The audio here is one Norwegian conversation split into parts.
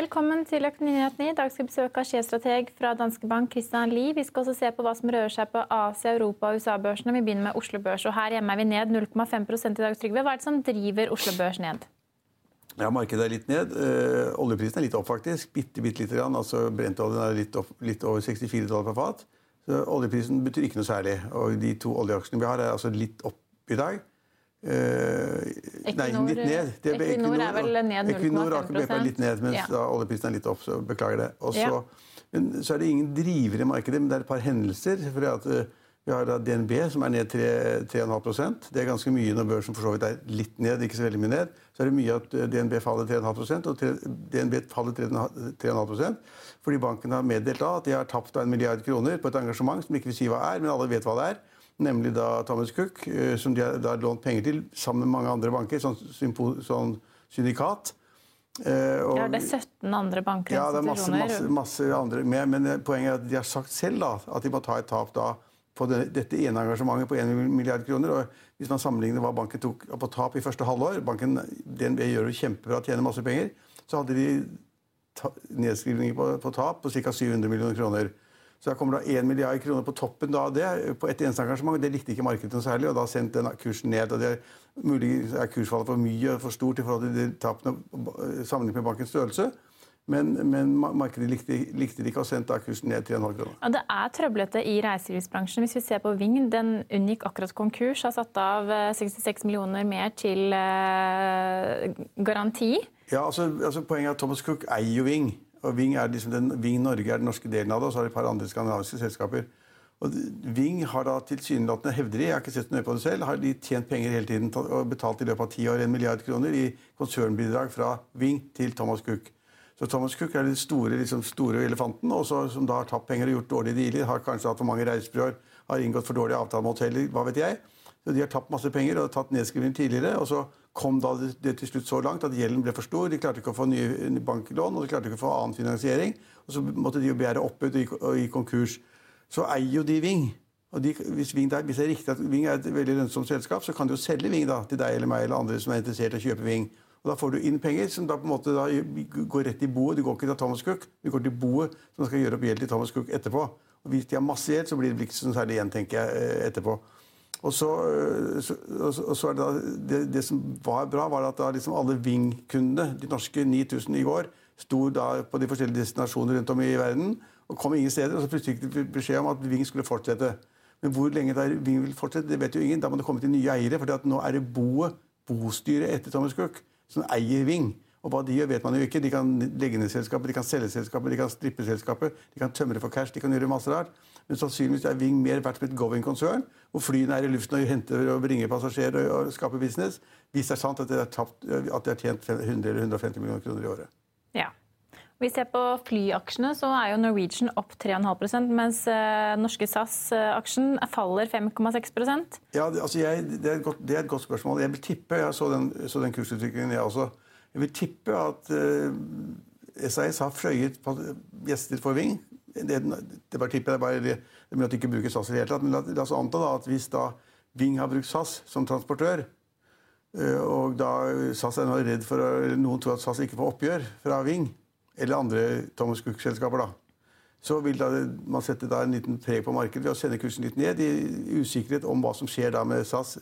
Velkommen til Økonominyhetene. I dag skal vi besøke sjefstrateg fra Danske Bank, Christian Lie. Vi skal også se på hva som rører seg på Asia-, Europa- og USA-børsene. Vi begynner med Oslo Børs. og Her hjemme er vi ned 0,5% i dag. Trygve. Hva er det som driver Oslo Børs ned? Ja, Markedet er litt ned. Eh, oljeprisen er litt opp, faktisk. Bitte, bitte lite grann. Altså, Brentoljen er litt, opp, litt over 64 dollar per fat. Så Oljeprisen betyr ikke noe særlig. Og de to oljeaksjene vi har, er altså litt opp i dag. Eh, nei, litt ned. Det, Equinor, er vel ned 0,5 Equinor er litt ned, mens ja. oljeprisen er litt opp. så Beklager det. Også, ja. men så er det ingen driver i markedet, men det er et par hendelser. fordi at uh, Vi har da DNB, som er ned 3,5% Det er ganske mye når børsen for så vidt er litt ned. ikke så veldig mye ned. Så er det mye at DNB faller 3,5% og DNB faller 3,5% fordi banken har meddelt da at de har tapt en milliard kroner på et engasjement som ikke vil si hva er, men alle vet hva det er nemlig da Thomas Cook, eh, som de har lånt penger til sammen med mange andre banker, sånn, sånn syndikat. Eh, og, ja, Det er 17 andre banker ja, det er masse, masse, masse andre med, men eh, poenget er at de har sagt selv da, at de må ta et tap da, på det, dette ene engasjementet på 1 milliard kroner. og Hvis man sammenligner hva banken tok på tap i første halvår banken, DNB gjør det kjempebra, tjener masse penger, så hadde de nedskrivninger på, på tap på ca. 700 millioner kroner. Så da kommer da 1 milliard kroner på toppen av det på et eneste engasjement. Det likte ikke markedet noe særlig, og da sendte den kursen ned. og det er Mulig er kursfallet for mye og for stort i forhold til de tapene sammenlignet med bankens størrelse. Men, men, markedet likte, likte det ikke og sendte kursen ned til 3,5 kroner. Ja, det er trøblete i reiselivsbransjen. Hvis vi ser på Ving, den unngikk akkurat konkurs. Har satt av 66 eh, millioner mer til eh, garanti. Ja, altså, altså Poenget er at Thomas Cook eier jo Ving. Og Ving, liksom den, Ving Norge er den norske delen av det, og så har de et par andre skandinaviske selskaper. Og Ving har da tilsynelatende, hevder de, jeg har ikke sett nøye på det selv, har de tjent penger hele tiden og betalt i løpet av ti år en milliard kroner i konsernbidrag fra Ving til Thomas Cook. Så Thomas Cook er den store, liksom, store elefanten, også, som da har tapt penger og gjort dårlige dealer. Har kanskje hatt for mange reisebyråer, har inngått for dårlige avtaler med hoteller, hva vet jeg. Så De har tapt masse penger og tatt nedskrivning tidligere. og så kom da det, til slutt så langt at gjelden ble for stor. De klarte ikke å få nye banklån og de klarte ikke å få annen finansiering. Og så måtte de jo begjære oppbud og, og konkurs. Så eier jo de Ving. Og de, hvis, Ving der, hvis, det er riktig at Ving er et veldig lønnsomt selskap, så kan de jo selge Ving da, til deg eller meg eller andre som er interessert i å kjøpe Ving. Og Da får du inn penger som da på en måte går rett i boet. Du går ikke til Thomas Cook, du går til boet som skal gjøre opp gjeld til Thomas Cook etterpå. Og Hvis de har masse gjeld, så blir det ikke så særlig igjen, tenker jeg, eh, etterpå. Og så, øh, så, og så da, det, det, som var bra, var at liksom alle Ving-kundene, de norske 9000 i går, sto på de forskjellige destinasjoner rundt om i verden og kom ingen steder. Og så plutselig fikk de beskjed om at Ving skulle fortsette. Men hvor lenge Ving vil fortsette, det vet jo ingen. Da må det komme til nye eiere. For nå er det boet, bostyret etter Thomas Cook, som eier Ving. Og hva de gjør, vet man jo ikke. De kan legge ned selskapet, de kan selge selskapet, de kan strippe selskapet, de kan tømre for cash, de kan gjøre masse rart. Men sannsynligvis er Ving mer verdt som et going-konsern, hvor flyene er i luften og henter og bringer passasjerer og skaper business, hvis det er sant at de har tjent 100 eller 150 millioner kroner i året. Ja. Vi ser på flyaksjene, så er jo Norwegian opp 3,5% mens uh, norske SAS-aksjen faller 5,6% Ja, det, altså jeg, det, er godt, det, er et godt, spørsmål. Jeg vil tippe, jeg så den, så den kursutviklingen, jeg også. Jeg vil tippe at uh, SAS har fløyet gjester for Ving det, det jeg bare, det, det at de ikke bruker SAS i det hele tatt. Men la, la oss anta da, at hvis da Ving har brukt SAS som transportør, Eh, og da SAS er nå redd for eller Noen tror at SAS ikke får oppgjør fra Ving eller andre Thomas Cook-selskaper. da så vil da man sette da en liten preg på markedet ved å sende kursen litt ned i usikkerhet om hva som skjer da med SAS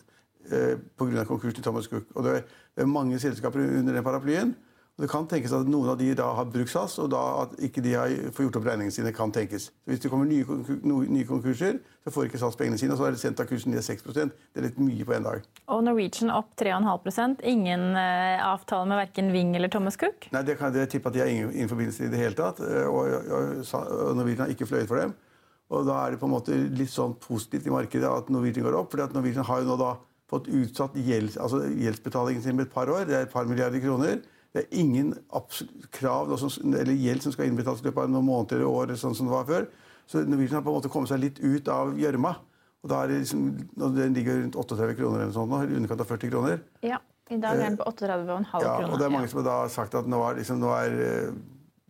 eh, pga. konkursen til Thomas Cook. Og det er mange selskaper under den paraplyen. Det kan tenkes at noen av de da har brukt SAS, og da at ikke de har får gjort opp regningene sine. kan tenkes. Så hvis det kommer nye, nye, konkurser, så får ikke SAS pengene sine. og Så er det sendt av kursen ned 6% Det er litt mye på én dag. Og Norwegian opp 3,5% Ingen uh, avtale med verken Ving eller Thomas Cook? Nei, det kan jeg tippe at de har ingen, ingen forbindelse i det hele tatt. Eh, og, og, og Norwegian har ikke fløyet for dem. Og da er det på en måte litt sånn positivt i markedet at Norwegian går opp. fordi at Norwegian har jo nå da fått utsatt gjelds, altså gjeldsbetalingen sin med et par år. Det er et par milliarder kroner. Det er ingen krav eller gjeld som skal innbetales i løpet av noen måneder eller år. sånn som det var før. Så Norwegian har på en måte kommet seg litt ut av gjørma. Og da er det liksom, Den ligger rundt 38 kroner eller sånn, i underkant av 40 kroner. Ja, I dag er den på 38,5 kroner. ja. Og det er mange som har sagt at nå er, liksom, nå er eh,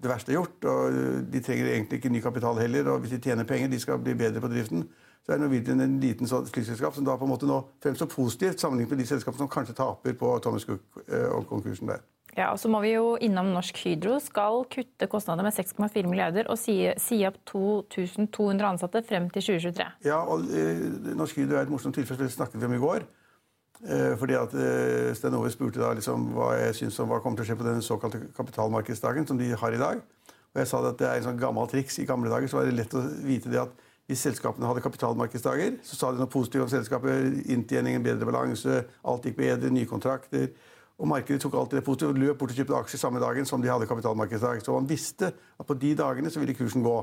det verste gjort. og De trenger egentlig ikke ny kapital heller. og Hvis de tjener penger, de skal bli bedre på driften. Så er Norwegian en liten sånn flyselskap som da på en måte nå fremstår positivt sammenlignet med de selskapene som kanskje taper på Thomas Cook eh, og konkursen der. Ja, og så må vi jo innom Norsk Hydro skal kutte kostnader med 6,4 milliarder og si, si opp 2200 ansatte frem til 2023. Ja, og eh, Norsk Hydro er et morsomt tilfelle. Det snakket vi om i går. Eh, fordi at eh, Ove spurte da liksom hva jeg syns om hva kommer til å skje på den såkalte kapitalmarkedsdagen som de har i dag. Og jeg sa at det er en sånn gammel triks. I gamle dager så var det lett å vite det at hvis selskapene hadde kapitalmarkedsdager, så sa de noe positivt om selskapet. Inntjeningen, bedre balanse, alt gikk bedre, nye kontrakter. Og markedet tok alltid det positive og løp bort og kjøpte aksjer samme dagen som de hadde kapitalmarkedsdag. Så man visste at på de dagene så ville kursen gå.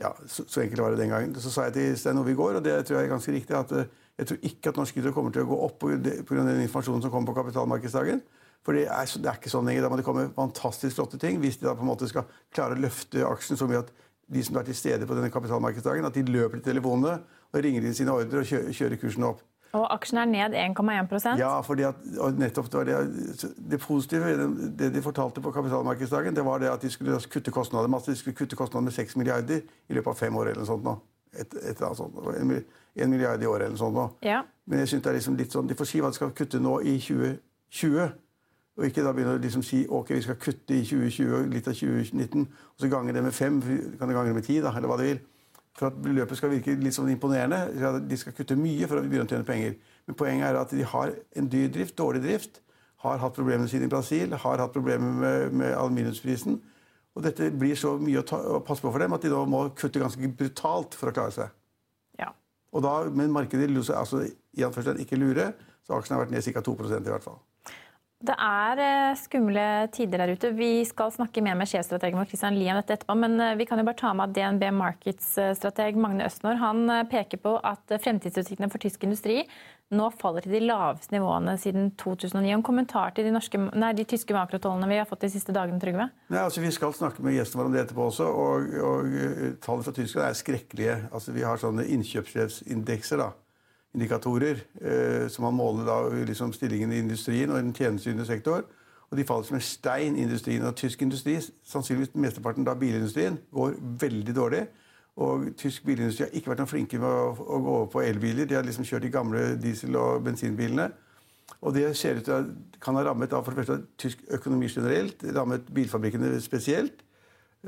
Ja, så, så enkelt var det den gangen. Så sa jeg til Stein Ove i går, og det tror jeg er ganske riktig, at uh, jeg tror ikke at Norsk Hydro kommer til å gå opp pga. den informasjonen som kommer på kapitalmarkedsdagen. For det er, det er ikke sånn lenger. Da må det komme fantastisk flotte ting hvis de da på en måte skal klare å løfte aksjen så mye at de som er til stede på denne kapitalmarkedsdagen, at de løper til telefonene og ringer inn sine ordrer og kjører kursen opp. Og aksjen er ned 1,1% Ja, fordi at, nettopp det, det, det positive det de fortalte på kapitalmarkedsdagen, det var det at de skulle kutte kostnader masse. De skulle kutte kostnader med 6 milliarder i løpet av fem år. eller noe sånt nå. Et, et sånt. En, en milliard i året eller noe sånt nå. Ja. Men jeg synes det er liksom litt sånn, de får si hva de skal kutte nå i 2020. Og ikke da begynne å liksom si ok, vi skal kutte i 2020 og litt av 2019, og så gange det med fem, kan du gange det med ti, da, eller hva du vil for at løpet skal virke litt sånn imponerende. De skal kutte mye for å begynne å tjene penger. Men poenget er at de har en dyr drift, dårlig drift. Har hatt problemene sine i Brasil, har hatt problemer med, med aluminiumsprisen. Og dette blir så mye å, ta, å, passe på for dem at de da må kutte ganske brutalt for å klare seg. Ja. Og da, Men markedet altså, i ikke lure, så aksjen har vært ned ca. 2% i hvert fall. Det er eh, skumle tider der ute. Vi skal snakke mer med sjefstrategen vår Christian Lie om dette etterpå. Men eh, vi kan jo bare ta med at DNB Markets-strateg Magne Østnor han eh, peker på at fremtidsutsiktene for tysk industri nå faller til de laveste nivåene siden 2009. En kommentar til de, norske, nei, de tyske makrotollene vi har fått de siste dagene, Trygve? Nei, altså Vi skal snakke med gjestene våre om det etterpå også. Og, og tallene fra Tyskland er skrekkelige. Altså Vi har sånne innkjøpssjefsindekser. da indikatorer eh, som man måler da, liksom stillingen i industrien og i den tjenesteytende sektor. Og de faller som en stein i industrien. Og tysk industri, sannsynligvis mesteparten da bilindustrien, går veldig dårlig. Og tysk bilindustri har ikke vært noen flinke med å, å gå over på elbiler. De har liksom kjørt de gamle diesel- og bensinbilene. Og det ser ut til at kan ha rammet da, for det første tysk økonomi generelt, rammet bilfabrikkene spesielt.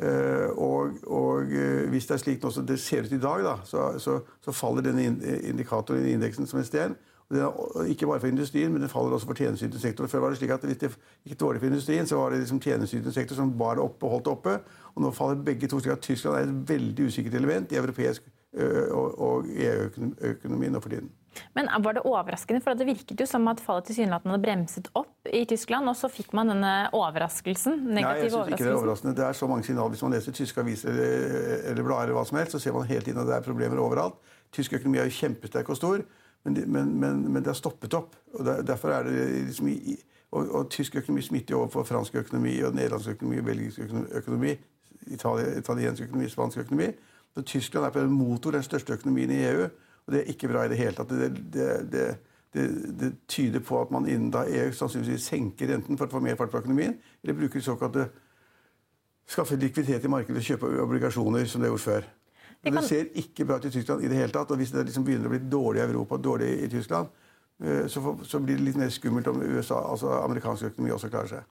Uh, og, og uh, hvis det er slik nå som det ser ut i dag, da, så, så, så faller denne indikatoren i indeksen som en sten. Er, ikke bare for industrien, men den faller også for tjenesteytende sektor. Før var det slik at Hvis det gikk dårlig for industrien, så var det liksom tjenesteytende sektor som bar det oppe og holdt det oppe. Og nå faller begge to. slik at Tyskland er et veldig usikkert element i europeisk og EU-økonomien nå for tiden. Men Var det overraskende? For Det virket jo som at fallet tilsynelatende hadde bremset opp i Tyskland, og så fikk man denne overraskelsen? Negativ Nei, jeg synes ikke det er overraskende. Det er så mange signaler. Hvis man leser tyske aviser eller, eller blader, eller hva som helst, så ser man hele tiden at det er problemer overalt. Tysk økonomi er jo kjempesterk og stor, men, men, men, men det har stoppet opp. og der, Derfor er det liksom i, og, og, Tysk økonomi smitter jo over fransk økonomi, og nederlandsk økonomi, belgisk økonomi, italiensk økonomi, spansk økonomi. Så Tyskland er på en motor, den største økonomien i EU. Og det er ikke bra i det hele tatt. Det, det, det, det tyder på at man innen da EU sannsynligvis senker renten for å få mer fart på økonomien, eller bruker såkalte skaffe likviditet i markedet og kjøpe obligasjoner, som det er gjort før. Men det ser ikke bra ut i Tyskland i det hele tatt. Og hvis det liksom begynner å bli dårlig i Europa, dårlig i Tyskland, Eh, så, blir det litt mer skummelt om USA, altså amerikansk økonomi også klarer seg.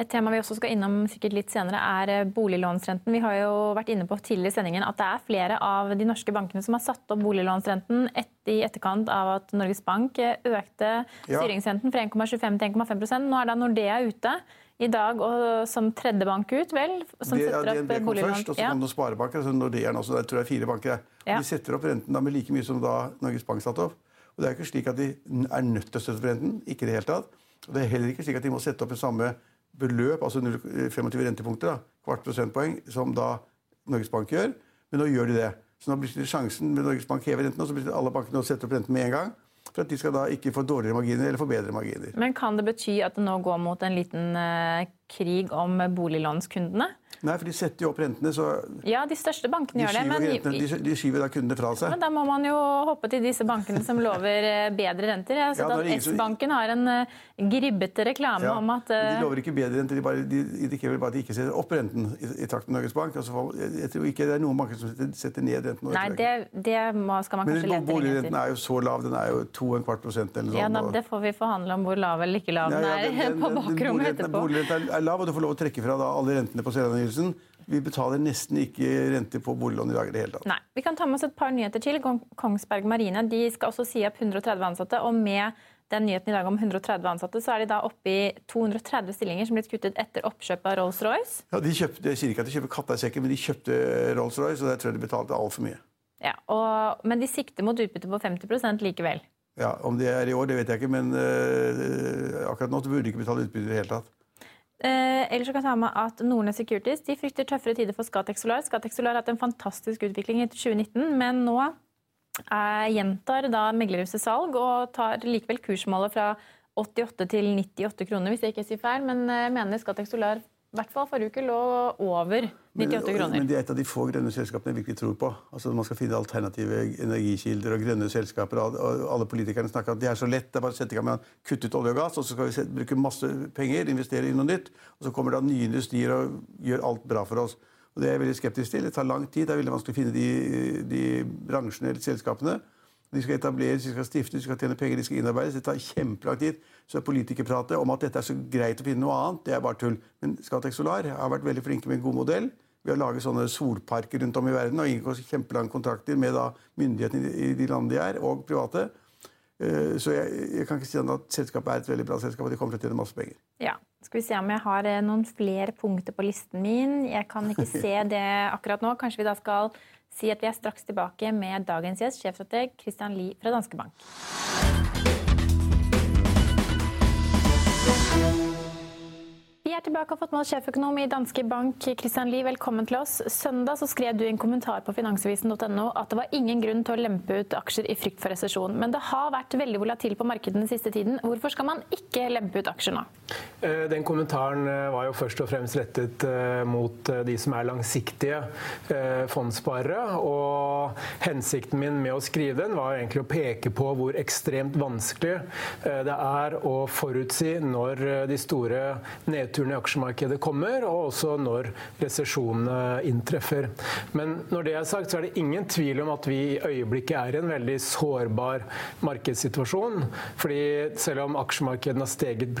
Et tema vi også skal innom sikkert litt senere, er eh, boliglånsrenten. Vi har jo vært inne på tidligere i sendingen at det er flere av de norske bankene som har satt opp boliglånsrenten et i etterkant av at Norges Bank eh, økte styringsrenten fra 1,25 til 1,5 Nå er da Nordea ute i dag og som tredje bank ut, vel? Som det, setter ja, opp kom Først, og så kom noen sparebanker. altså Nordea også, jeg tror er fire banker. Ja. De setter opp renten da med like mye som da Norges Bank satte opp. Og det er ikke slik at de er nødt til å støtte renten. Ikke i det hele tatt. Og det er heller ikke slik at de må sette opp den samme beløp, altså 25 rentepunkter, da, kvart prosentpoeng, som da Norges Bank gjør. Men nå gjør de det. Så nå blir det sjansen med Norges Bank hever renten, og så blir alle bankene å sette opp renten med en gang. For at de skal da ikke få dårligere marginer eller få bedre marginer. Men kan det bety at det nå går mot en liten uh, krig om boliglånskundene? Nei, for de setter jo opp rentene, så Ja, de største bankene de gjør det. Men rentene, de, skyver da kundene fra seg. Men da må man jo hoppe til disse bankene som lover eh, bedre renter. Jeg har sett ja, at S-banken har en uh, gribbete reklame ja, om at. De lover ikke bedre renter, de, bare, de indikerer bare at de ikke setter opp renten i, i takt med Norges Bank. Altså, jeg tror ikke det er noen banker som setter, setter ned renten. Nei, det, det må, skal man kanskje lete. Men boligrenten er jo så lav, den er jo 2,25 prosent eller noe sånt. Ja, da, det får vi forhandle om hvor lav eller ikke lav den er ja, på bakrommet etterpå. Boligrenten er lav, og du får lov å trekke fra da, alle rentene på selvangivelsen. Vi betaler nesten ikke rente på boliglån i dag i det hele tatt. Nei. Vi kan ta med oss et par nyheter til. Kongsberg Marine de skal også si opp 130 ansatte. og med den nyheten i dag om 130 ansatte, så er de da oppe i 230 stillinger som blitt kuttet etter oppkjøpet av Rolls-Royce. Ja, de kjøpte, Jeg sier ikke at de kjøper katta i sekken, men de kjøpte Rolls-Royce, og der tror jeg de betalte altfor mye. Ja, og, Men de sikter mot utbytte på 50% likevel. Ja, Om det er i år, det vet jeg ikke, men øh, akkurat nå burde de ikke betale utbytte i det hele tatt. Eh, ellers kan jeg ta med at Nordnes Securities de frykter tøffere tider for Scatec Solar. Scatec Solar har hatt en fantastisk utvikling i 2019, men nå eh, gjentar da meglerhuset salg og tar likevel kursmålet fra 88 til 98 kroner, hvis jeg ikke sier feil. Men eh, mener Scatec Solar i hvert fall forrige uke lå over 98 kroner. Men, det er et av de få grønne selskapene jeg virkelig tror på. Altså Man skal finne alternative energikilder og grønne selskaper. og Alle politikerne snakker at det er så lett. det er bare å sette i gang med kutte ut olje og gass, og så skal vi bruke masse penger, investere i noe nytt. Og så kommer da nye industrier og gjør alt bra for oss. Og Det er jeg veldig skeptisk til. Det tar lang tid. Det er veldig vanskelig å finne de, de bransjene eller selskapene. De skal etableres, de skal stiftes, de skal tjene penger, de skal innarbeides. Det tar kjempelang tid. Så politikerpratet om at dette er så greit å finne noe annet, det er bare tull. Men Scatec Solar har vært veldig flinke med en god modell. Vi har laget sånne solparker rundt om i verden og inngått kjempelange kontrakter med da myndighetene i de landene de er, og private. Eh, så jeg, jeg, kan ikke si at selskapet er et veldig bra selskap, og de kommer til å tjene masse penger. Ja, Skal vi se om jeg har eh, noen flere punkter på listen min. Jeg kan ikke se det akkurat nå. Kanskje vi da skal si at vi er straks tilbake med dagens gjest, sjefstrateg Christian Lie fra Danske Bank. Vi er tilbake og har fått med oss sjeføkonom i Danske Bank, Christian Lie. Velkommen til oss. Søndag så skrev du i en kommentar på finansavisen.no at det var ingen grunn til å lempe ut aksjer i frykt for resesjon. Men det har vært veldig volatil på markedene den siste tiden. Hvorfor skal man ikke lempe ut aksjer nå? Eh, den kommentaren eh, var jo først og fremst rettet eh, mot de som er langsiktige fondssparere. Og hensikten min med å skrive den var egentlig å peke på hvor ekstremt vanskelig det er å forutsi når de store nedturene nedturen i aksjemarkedet kommer, og også når resesjonene inntreffer. Men når det er sagt, så er det ingen tvil om at vi i øyeblikket er i en veldig sårbar markedssituasjon. Fordi selv om aksjemarkedene har steget?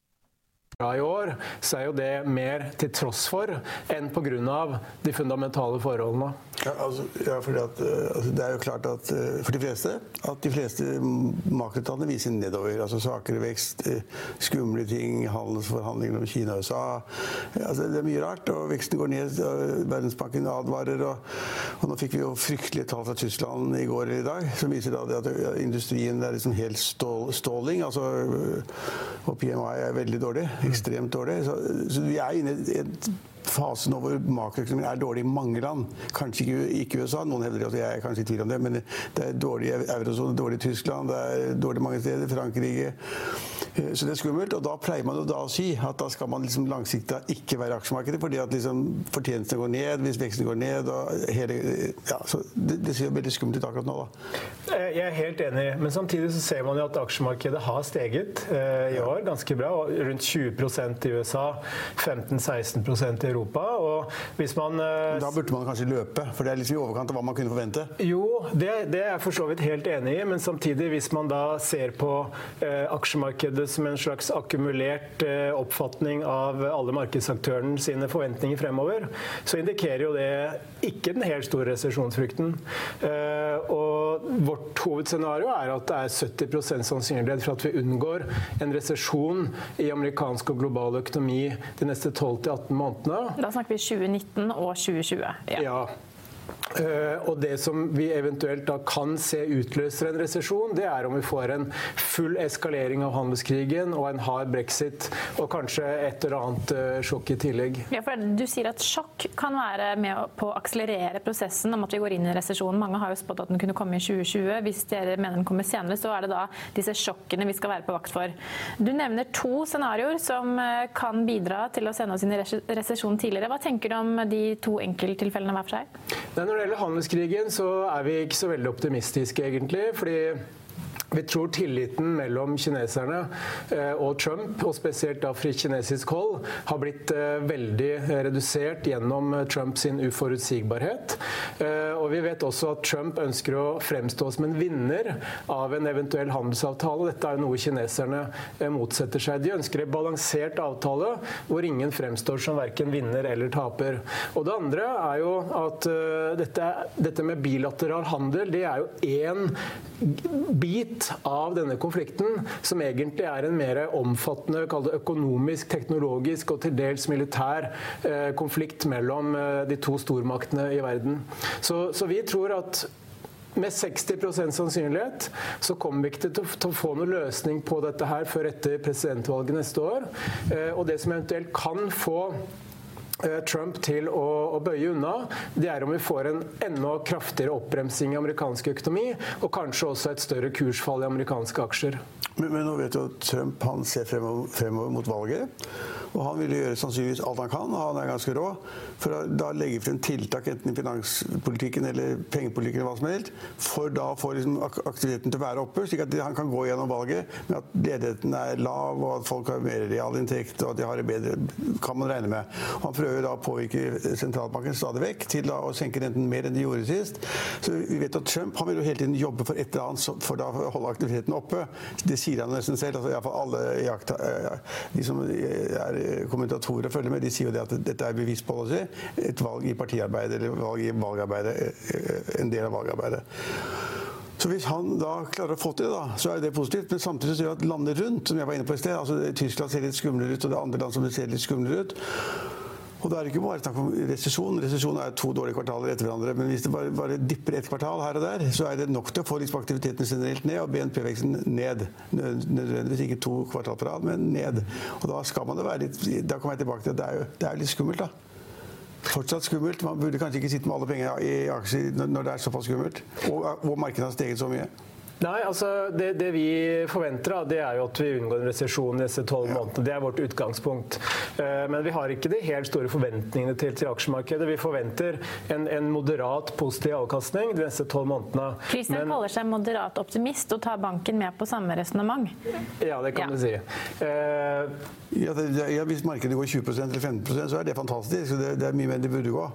i år, så er jo det mer til tross for enn pga. de fundamentale forholdene. Ja, altså, ja at, eh, altså, Det er jo klart at eh, for de fleste at de fleste makrotallene viser nedover. altså Svakere vekst, eh, skumle ting, handelsforhandlinger om Kina og USA. Altså, det er mye rart, og veksten går ned. Verdensbanken advarer. Og, og, nå fikk vi jo fryktelige tall fra Tyskland i går eller i dag som viser at industrien er liksom helt stål, ståling. altså Og PMI er veldig dårlig ekstremt dårlig. Så, så vi er inne i et fase nå hvor makroøkonomien er dårlig i mange land. Kanskje ikke, ikke USA, noen hevder at jeg er kanskje i tvil om det, men det er dårlig i eurosone, dårlig i Tyskland, det er dårlig mange steder, Frankrike. Eh, så det er skummelt. Og da pleier man jo da å si at da skal man liksom langsiktig ikke være i aksjemarkedet, fordi at liksom fortjenestene går ned hvis veksten går ned. og hele, ja, så det, det ser jo veldig skummelt ut akkurat nå, da. Eh, jeg er helt enig, men samtidig så ser man jo at aksjemarkedet har steget eh, i år ganske bra. Rundt 20% i USA, 15-16% i Europa. og hvis man... Eh, da burde man kanskje løpe, for det er liksom i overkant av hva man kunne forvente? Jo, det, det er jeg for så vidt helt enig i, men samtidig, hvis man da ser på eh, aksjemarkedet som en slags akkumulert eh, oppfatning av alle markedsaktørene sine forventninger fremover, så indikerer jo det ikke den helt store resesjonsfrykten. Eh, og vårt hovedscenario er at det er 70% sannsynlighet for at vi unngår en resesjon i amerikansk og global økonomi de neste 12-18 månedene. Da snakker vi 2019 og 2020. Ja. ja. Uh, og det som vi eventuelt da kan se utløser en resesjon, det er om vi får en full eskalering av handelskrigen og en hard brexit og kanskje et eller annet uh, sjokk i tillegg. Ja, for Du sier at sjokk kan være med på å akselerere prosessen om at vi går inn i resesjonen. Mange har jo spådd at den kunne komme i 2020. Hvis dere mener den kommer senere, så er det da disse sjokkene vi skal være på vakt for. Du nevner to scenarioer som uh, kan bidra til å sende oss inn i resesjon tidligere. Hva tenker du om de to enkelttilfellene hver for seg? Det Når det gjelder handelskrigen, så er vi ikke så veldig optimistiske, egentlig. fordi vi tror tilliten mellom kineserne eh, og Trump, og spesielt da fra kinesisk hold, har blitt eh, veldig redusert gjennom Trumps uforutsigbarhet. Eh, og vi vet også at Trump ønsker å fremstå som en vinner av en eventuell handelsavtale. Dette er noe kineserne motsetter seg. De ønsker en balansert avtale hvor ingen fremstår som verken vinner eller taper. Og det andre er jo at dette, dette med bilateral handel, det er jo én bit av denne konflikten, som egentlig er en mer omfattende økonomisk, teknologisk og til dels militær eh, konflikt mellom eh, de to stormaktene i verden. Så, så vi tror at med 60% sannsynlighet så kommer vi ikke til å få noen løsning på dette her før etter presidentvalget neste år. Eh, og det som eventuelt kan få Trump til å, å, bøye unna, det er om vi får en enda kraftigere oppbremsing i amerikansk økonomi, og kanskje også et større kursfall i amerikanske aksjer. Men, men nå vet du at Trump han ser fremover, fremover mot valget. Og han vil gjøre sannsynligvis alt han kan, og han er ganske rå, for å da legge frem tiltak enten i finanspolitikken eller pengepolitikken eller hva som helst, for da å få liksom aktiviteten til å være oppe, slik at han kan gå gjennom valget med at ledigheten er lav, og at folk har mer realinntekt, og at de har det bedre, kan man regne med. Han prøver da påvirke sentralbanken stadig vekk til å senke renten mer enn de gjorde sist. Så vi vet at Trump han vil jo hele tiden jobbe for et eller annet for å holde aktiviteten oppe. Det sier han nesten selv. altså Iallfall alle jakta, de som er kommentatorer følger med, de sier jo det at dette er bevisst policy. Et valg i partiarbeidet eller valg i valgarbeidet, eh, en del av valgarbeidet. Så Hvis han da klarer å få til det, da, så er det positivt. Men samtidig ser vi at landet rundt, som jeg var inne på i sted, altså Tyskland ser litt skumlere ut, og det er andre land som ser litt skumlere ut. Og da er det ikke bare snakk om resesjon. Resesjon er to dårlige kvartaler etter hverandre. Men hvis det bare, bare dipper ett kvartal her og der, så er det nok til å få liksom aktiviteten generelt ned og BNP-veksten ned. Nødvendigvis ikke to kvartal på rad, men ned. Og da skal man det være litt Da kommer jeg tilbake til at det er jo det er litt skummelt, da. Fortsatt skummelt. Man burde kanskje ikke sitte med alle pengene i aksjer når det er såpass skummelt. Og, og markedet har steget så mye. Nei, altså det, det, vi forventer, det er jo at vi unngår en resesjon i disse tolv månedene. Det er vårt utgangspunkt. Eh, men vi har ikke de helt store forventningene til, til aksjemarkedet. Vi forventer en, en, moderat positiv avkastning de neste tolv månedene. Christian kaller seg moderat optimist og tar banken med på samme resonnement. Ja, det kan ja. du si. Uh, ja, det, ja, hvis markedet går 20 eller 15% så er det fantastisk. Det, det er mye mer det burde gå.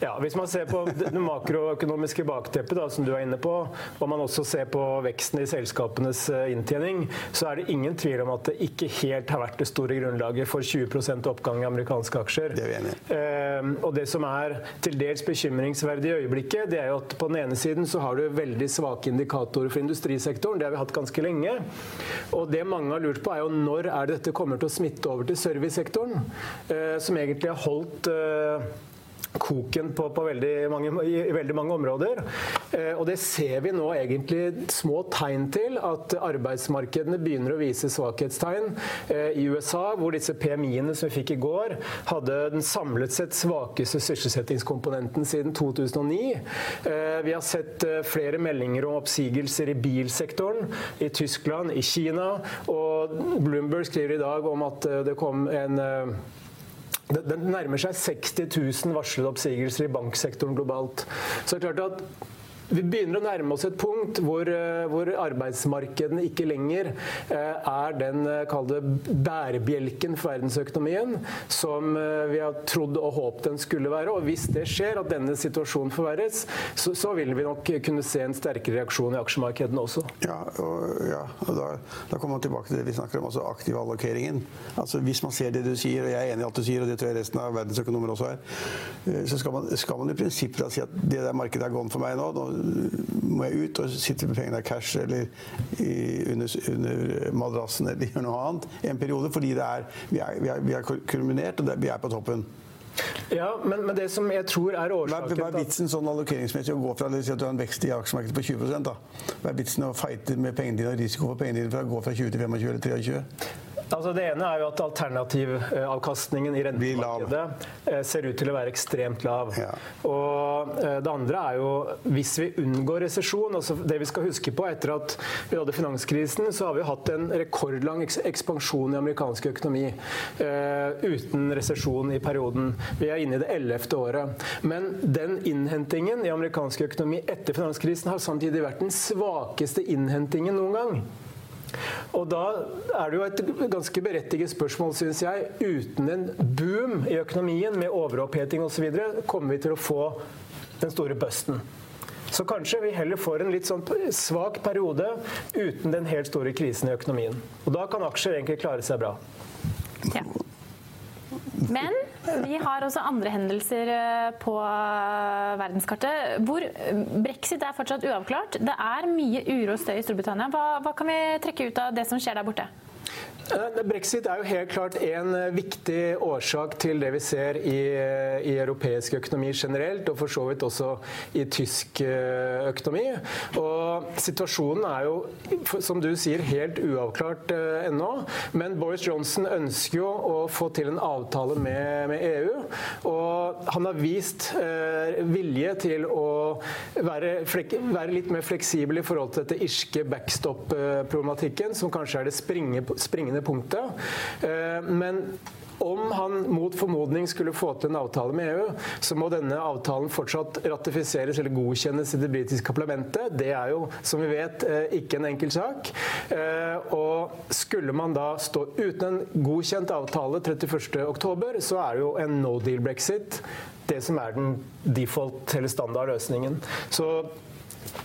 Ja, Hvis man ser på det makroøkonomiske bakteppet, da, som du er inne på, og man også ser på veksten i selskapenes eh, inntjening, så er det ingen tvil om at det ikke helt har vært det store grunnlaget for 20 oppgang i amerikanske aksjer. Det er vi enige. eh, og det som er til dels bekymringsverdig i øyeblikket, det er jo at på den ene siden så har du veldig svake indikatorer for industrisektoren. Det har vi hatt ganske lenge. Og det mange har lurt på, er jo når er det dette kommer til å smitte over til servicesektoren, eh, som egentlig har holdt eh, koken på, på veldig mange, i veldig mange områder. Eh, og det ser vi nå egentlig små tegn til, at arbeidsmarkedene begynner å vise svakhetstegn. Eh, I USA, hvor disse PMI-ene som vi fikk i går, hadde den samlet sett svakeste sysselsettingskomponenten siden 2009. Eh, vi har sett eh, flere meldinger om oppsigelser i bilsektoren i Tyskland, i Kina, og Bloomberg skriver i dag om at eh, det kom en det nærmer seg 60 000 varslede oppsigelser i banksektoren globalt. Så det er klart at vi begynner å nærme oss et punkt hvor, eh, hvor arbeidsmarkedene ikke lenger eh, er den eh, bærebjelken for verdensøkonomien som vi har trodd og håpet den skulle være. Og hvis det skjer, at denne situasjonen forverres, så, så vil vi nok kunne se en sterkere reaksjon i aksjemarkedene også. Ja, og, ja, og da, da, kommer man tilbake til det vi snakker om, altså aktivallokeringen. Altså, hvis man ser det du sier, og jeg er enig i alt du sier, og det tror jeg resten av verdensøkonomer også er, så skal man, skal man i prinsippet si at det der markedet er gone for meg nå. Må jeg ut og sitte med pengene i cash eller i, under, under, madrassen eller gjøre noe annet i en periode. Fordi er, vi, er, vi, er, vi er kulminert, og vi er på toppen. Ja, men, men, det som jeg tror er årsaken Hva er vitsen sånn allokeringsmessig å gå fra si at du har en vekst i aksjemarkedet på 20 da? Hva er vitsen å fighte med pengene dine og risiko for pengene dine fra å gå fra 20 til 25 eller 23? Altså det ene er jo at Alternativavkastningen i rentemarkedet eh, ser ut til å være ekstremt lav. Ja. Og eh, Det andre er jo hvis vi unngår resesjon altså Det vi skal huske på etter at vi hadde finanskrisen, så har vi hatt en rekordlang ekspansjon i amerikansk økonomi uh, uten resesjon i perioden. Vi er inne i det ellevte året. Men den innhentingen i amerikansk økonomi etter finanskrisen har samtidig vært den svakeste innhentingen noen gang. Og da er det jo et ganske berettiget spørsmål, syns jeg. Uten en boom i økonomien med overoppheting osv. kommer vi til å få den store busten. Så kanskje vi heller får en litt sånn svak periode uten den helt store krisen i økonomien. Og da kan aksjer egentlig klare seg bra. Men vi har også andre hendelser eh, på eh, verdenskartet hvor eh, brexit er fortsatt uavklart. Det er mye uro og støy i Storbritannia. Hva, hva kan vi trekke ut av det som skjer der borte? Eh, Brexit er jo helt klart en eh, viktig årsak til det vi ser i, eh, i, europeisk økonomi generelt, og for så vidt også i tysk økonomi. Og situasjonen er jo, som du sier, helt uavklart ennå. Men Boris Johnson ønsker jo å få til en avtale med, med EU. Og han har vist eh, vilje til å være, være, litt mer fleksibel i forhold til dette irske backstop-problematikken, som kanskje er det springende det punktet. Eh, men om han mot formodning skulle få til en avtale med EU, så må denne avtalen fortsatt ratifiseres eller godkjennes i det britiske parlamentet. Det er jo, som vi vet, eh, ikke en enkel sak. Eh, og skulle man da stå uten en godkjent avtale 31.10, så er det jo en no deal brexit det som er den default eller standardløsningen. Så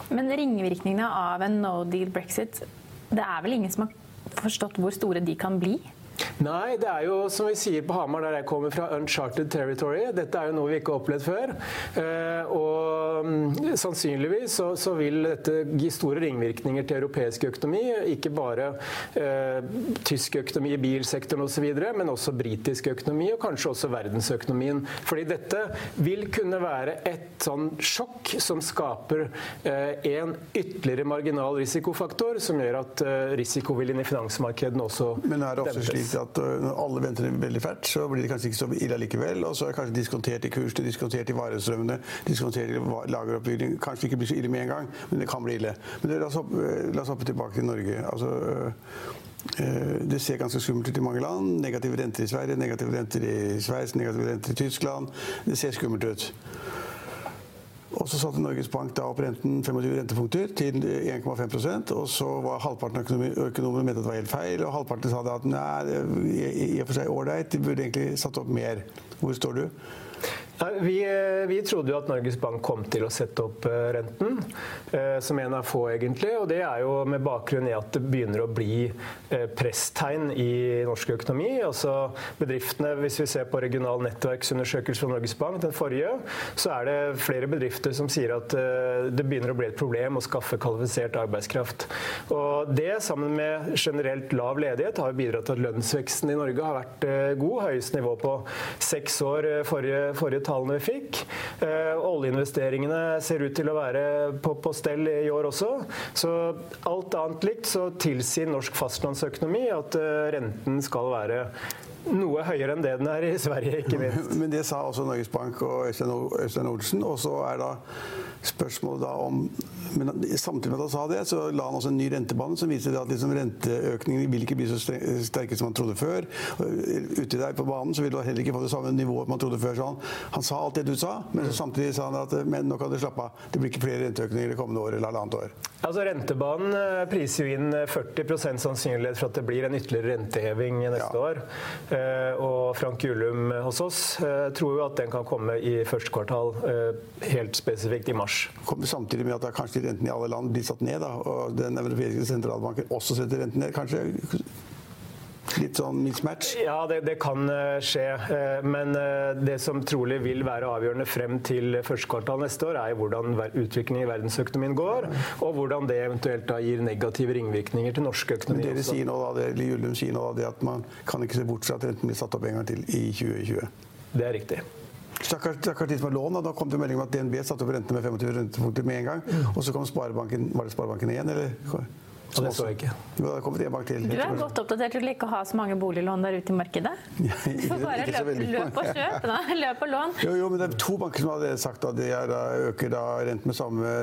Men ringvirkningene av en no deal brexit, det er vel ingen som har forstått hvor store de kan bli? Nei, det er jo som vi sier på Hamar, der jeg kommer fra, uncharted territory. Dette er jo noe vi ikke har opplevd før. Eh, og mm, sannsynligvis så, så, vil dette gi store ringvirkninger til europeisk økonomi. Ikke bare eh, tysk økonomi i bilsektoren osv., men også britisk økonomi, og kanskje også verdensøkonomien. Fordi dette vil kunne være et sånn sjokk som skaper eh, en ytterligere marginal risikofaktor, som gjør at eh, risikoviljen i finansmarkedene også Men er det også slik at at når alle venter veldig fælt, så blir det kanskje ikke så ille likevel. Og så er kanskje diskontert i kursene, diskontert i varestrømmene, diskontert i lageroppbygging. Kanskje det ikke blir så ille med en gang, men det kan bli ille. Men la, oss hoppe, la oss hoppe tilbake til Norge. Altså, øh, det ser ganske skummelt ut i mange land. Negative renter i Sverige, negative renter i Sveits, negative renter i Tyskland. Det ser skummelt ut. Og så satte Norges Bank da opp renten 25 rentepunkter til 1,5% og så var halvparten av økonomene mente at det var helt feil, og halvparten sa at nei, i og for seg ålreit, de burde egentlig satt opp mer. Hvor står du? Vi, eh, vi, trodde jo at Norges Bank kom til å sette opp eh, renten, eh, som en av få, egentlig. Og det er jo med bakgrunn i at det begynner å bli presstegn i norsk økonomi. Altså bedriftene, Hvis vi ser på regional nettverksundersøkelse fra Norges Bank, den forrige, så er det flere bedrifter som sier at det begynner å bli et problem å skaffe kvalifisert arbeidskraft. Og det, sammen med generelt lav ledighet, har bidratt til at lønnsveksten i Norge har vært god. Høyest nivå på seks år forrige, forrige tallene vi fikk. Eh, oljeinvesteringene ser ut til å være på, på, stell i år også. Så alt annet likt så tilsier norsk fastlandsøkonomi at eh, renten skal være noe høyere enn det den er i Sverige, ikke minst. Men det sa også Norges Bank og Øystein Olsen. Og så er da spørsmålet da om men Samtidig med at han sa det, så la han også en ny rentebane som viser at liksom renteøkningene vil ikke bli så sterke som man trodde før. Ute der på banen så vil du heller ikke få det samme nivået man trodde før. Så han, han sa alt det du sa, men samtidig sa han at men nå kan du slappe av. Det blir ikke flere renteøkninger det kommende år eller halvannet år. Altså Rentebanen eh, priser jo inn 40% sannsynlighet for at det blir en ytterligere renteheving neste ja. år. Eh, og Frank Julum hos oss eh, tror jo at den kan komme i første kvartal, helt spesifikt i mars. Kommer samtidig med at kanskje renten i alle land blir satt ned. Da, og den europeiske sentralbanken også setter renten ned. Kanskje litt sånn mismatch? Ja, det, det, kan eh, skje. Eh, men eh, det som trolig vil være avgjørende frem til første kvartal neste år, er hvordan utviklingen i verdensøkonomien går, og hvordan det eventuelt gir negative ringvirkninger til norsk økonomi. Men dere sier nå da, det, Julum sier nå da, det at man kan ikke se bort fra at renten blir satt opp en gang til i 2020? Det er riktig. Stakkars, stakkars de som har lån. Da kom det melding om at DNB satte opp rentene med 25 rentepunkter med en gang. Mm. Og så kom Sparebanken Var det Sparebanken igjen, eller? Så det så jeg ikke. Jo, det en bank til. Du er godt oppdatert. Du liker å ha så mange boliglån der ute i markedet? Ja, ikke, du får bare løp, løp og kjøp, da. Løp og lån. Jo, jo, men det er to banker som har sagt at de er, da, øker da renten med samme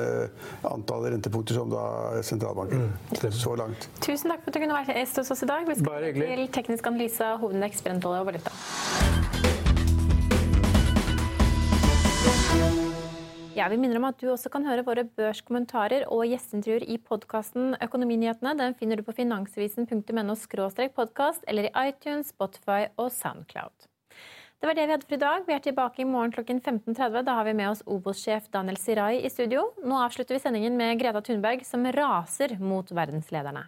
antall rentepunkter som da sentralbanken. Mm, så langt. Tusen takk for at du kunne være hos oss i dag. Vi skal til teknisk analyse av hovedindeks, brentolje og valuta. Ja, Vi minner om at du også kan høre våre børskommentarer og gjesteintervjuer i podkasten Økonominyhetene. Den finner du på finansavisen.no podkast eller i iTunes, Spotify og Soundcloud. Det var det vi hadde for i dag. Vi er tilbake i morgen klokken 15.30. Da har vi med oss Obos-sjef Daniel Sirai i studio. Nå avslutter vi sendingen med Greta Thunberg, som raser mot verdenslederne.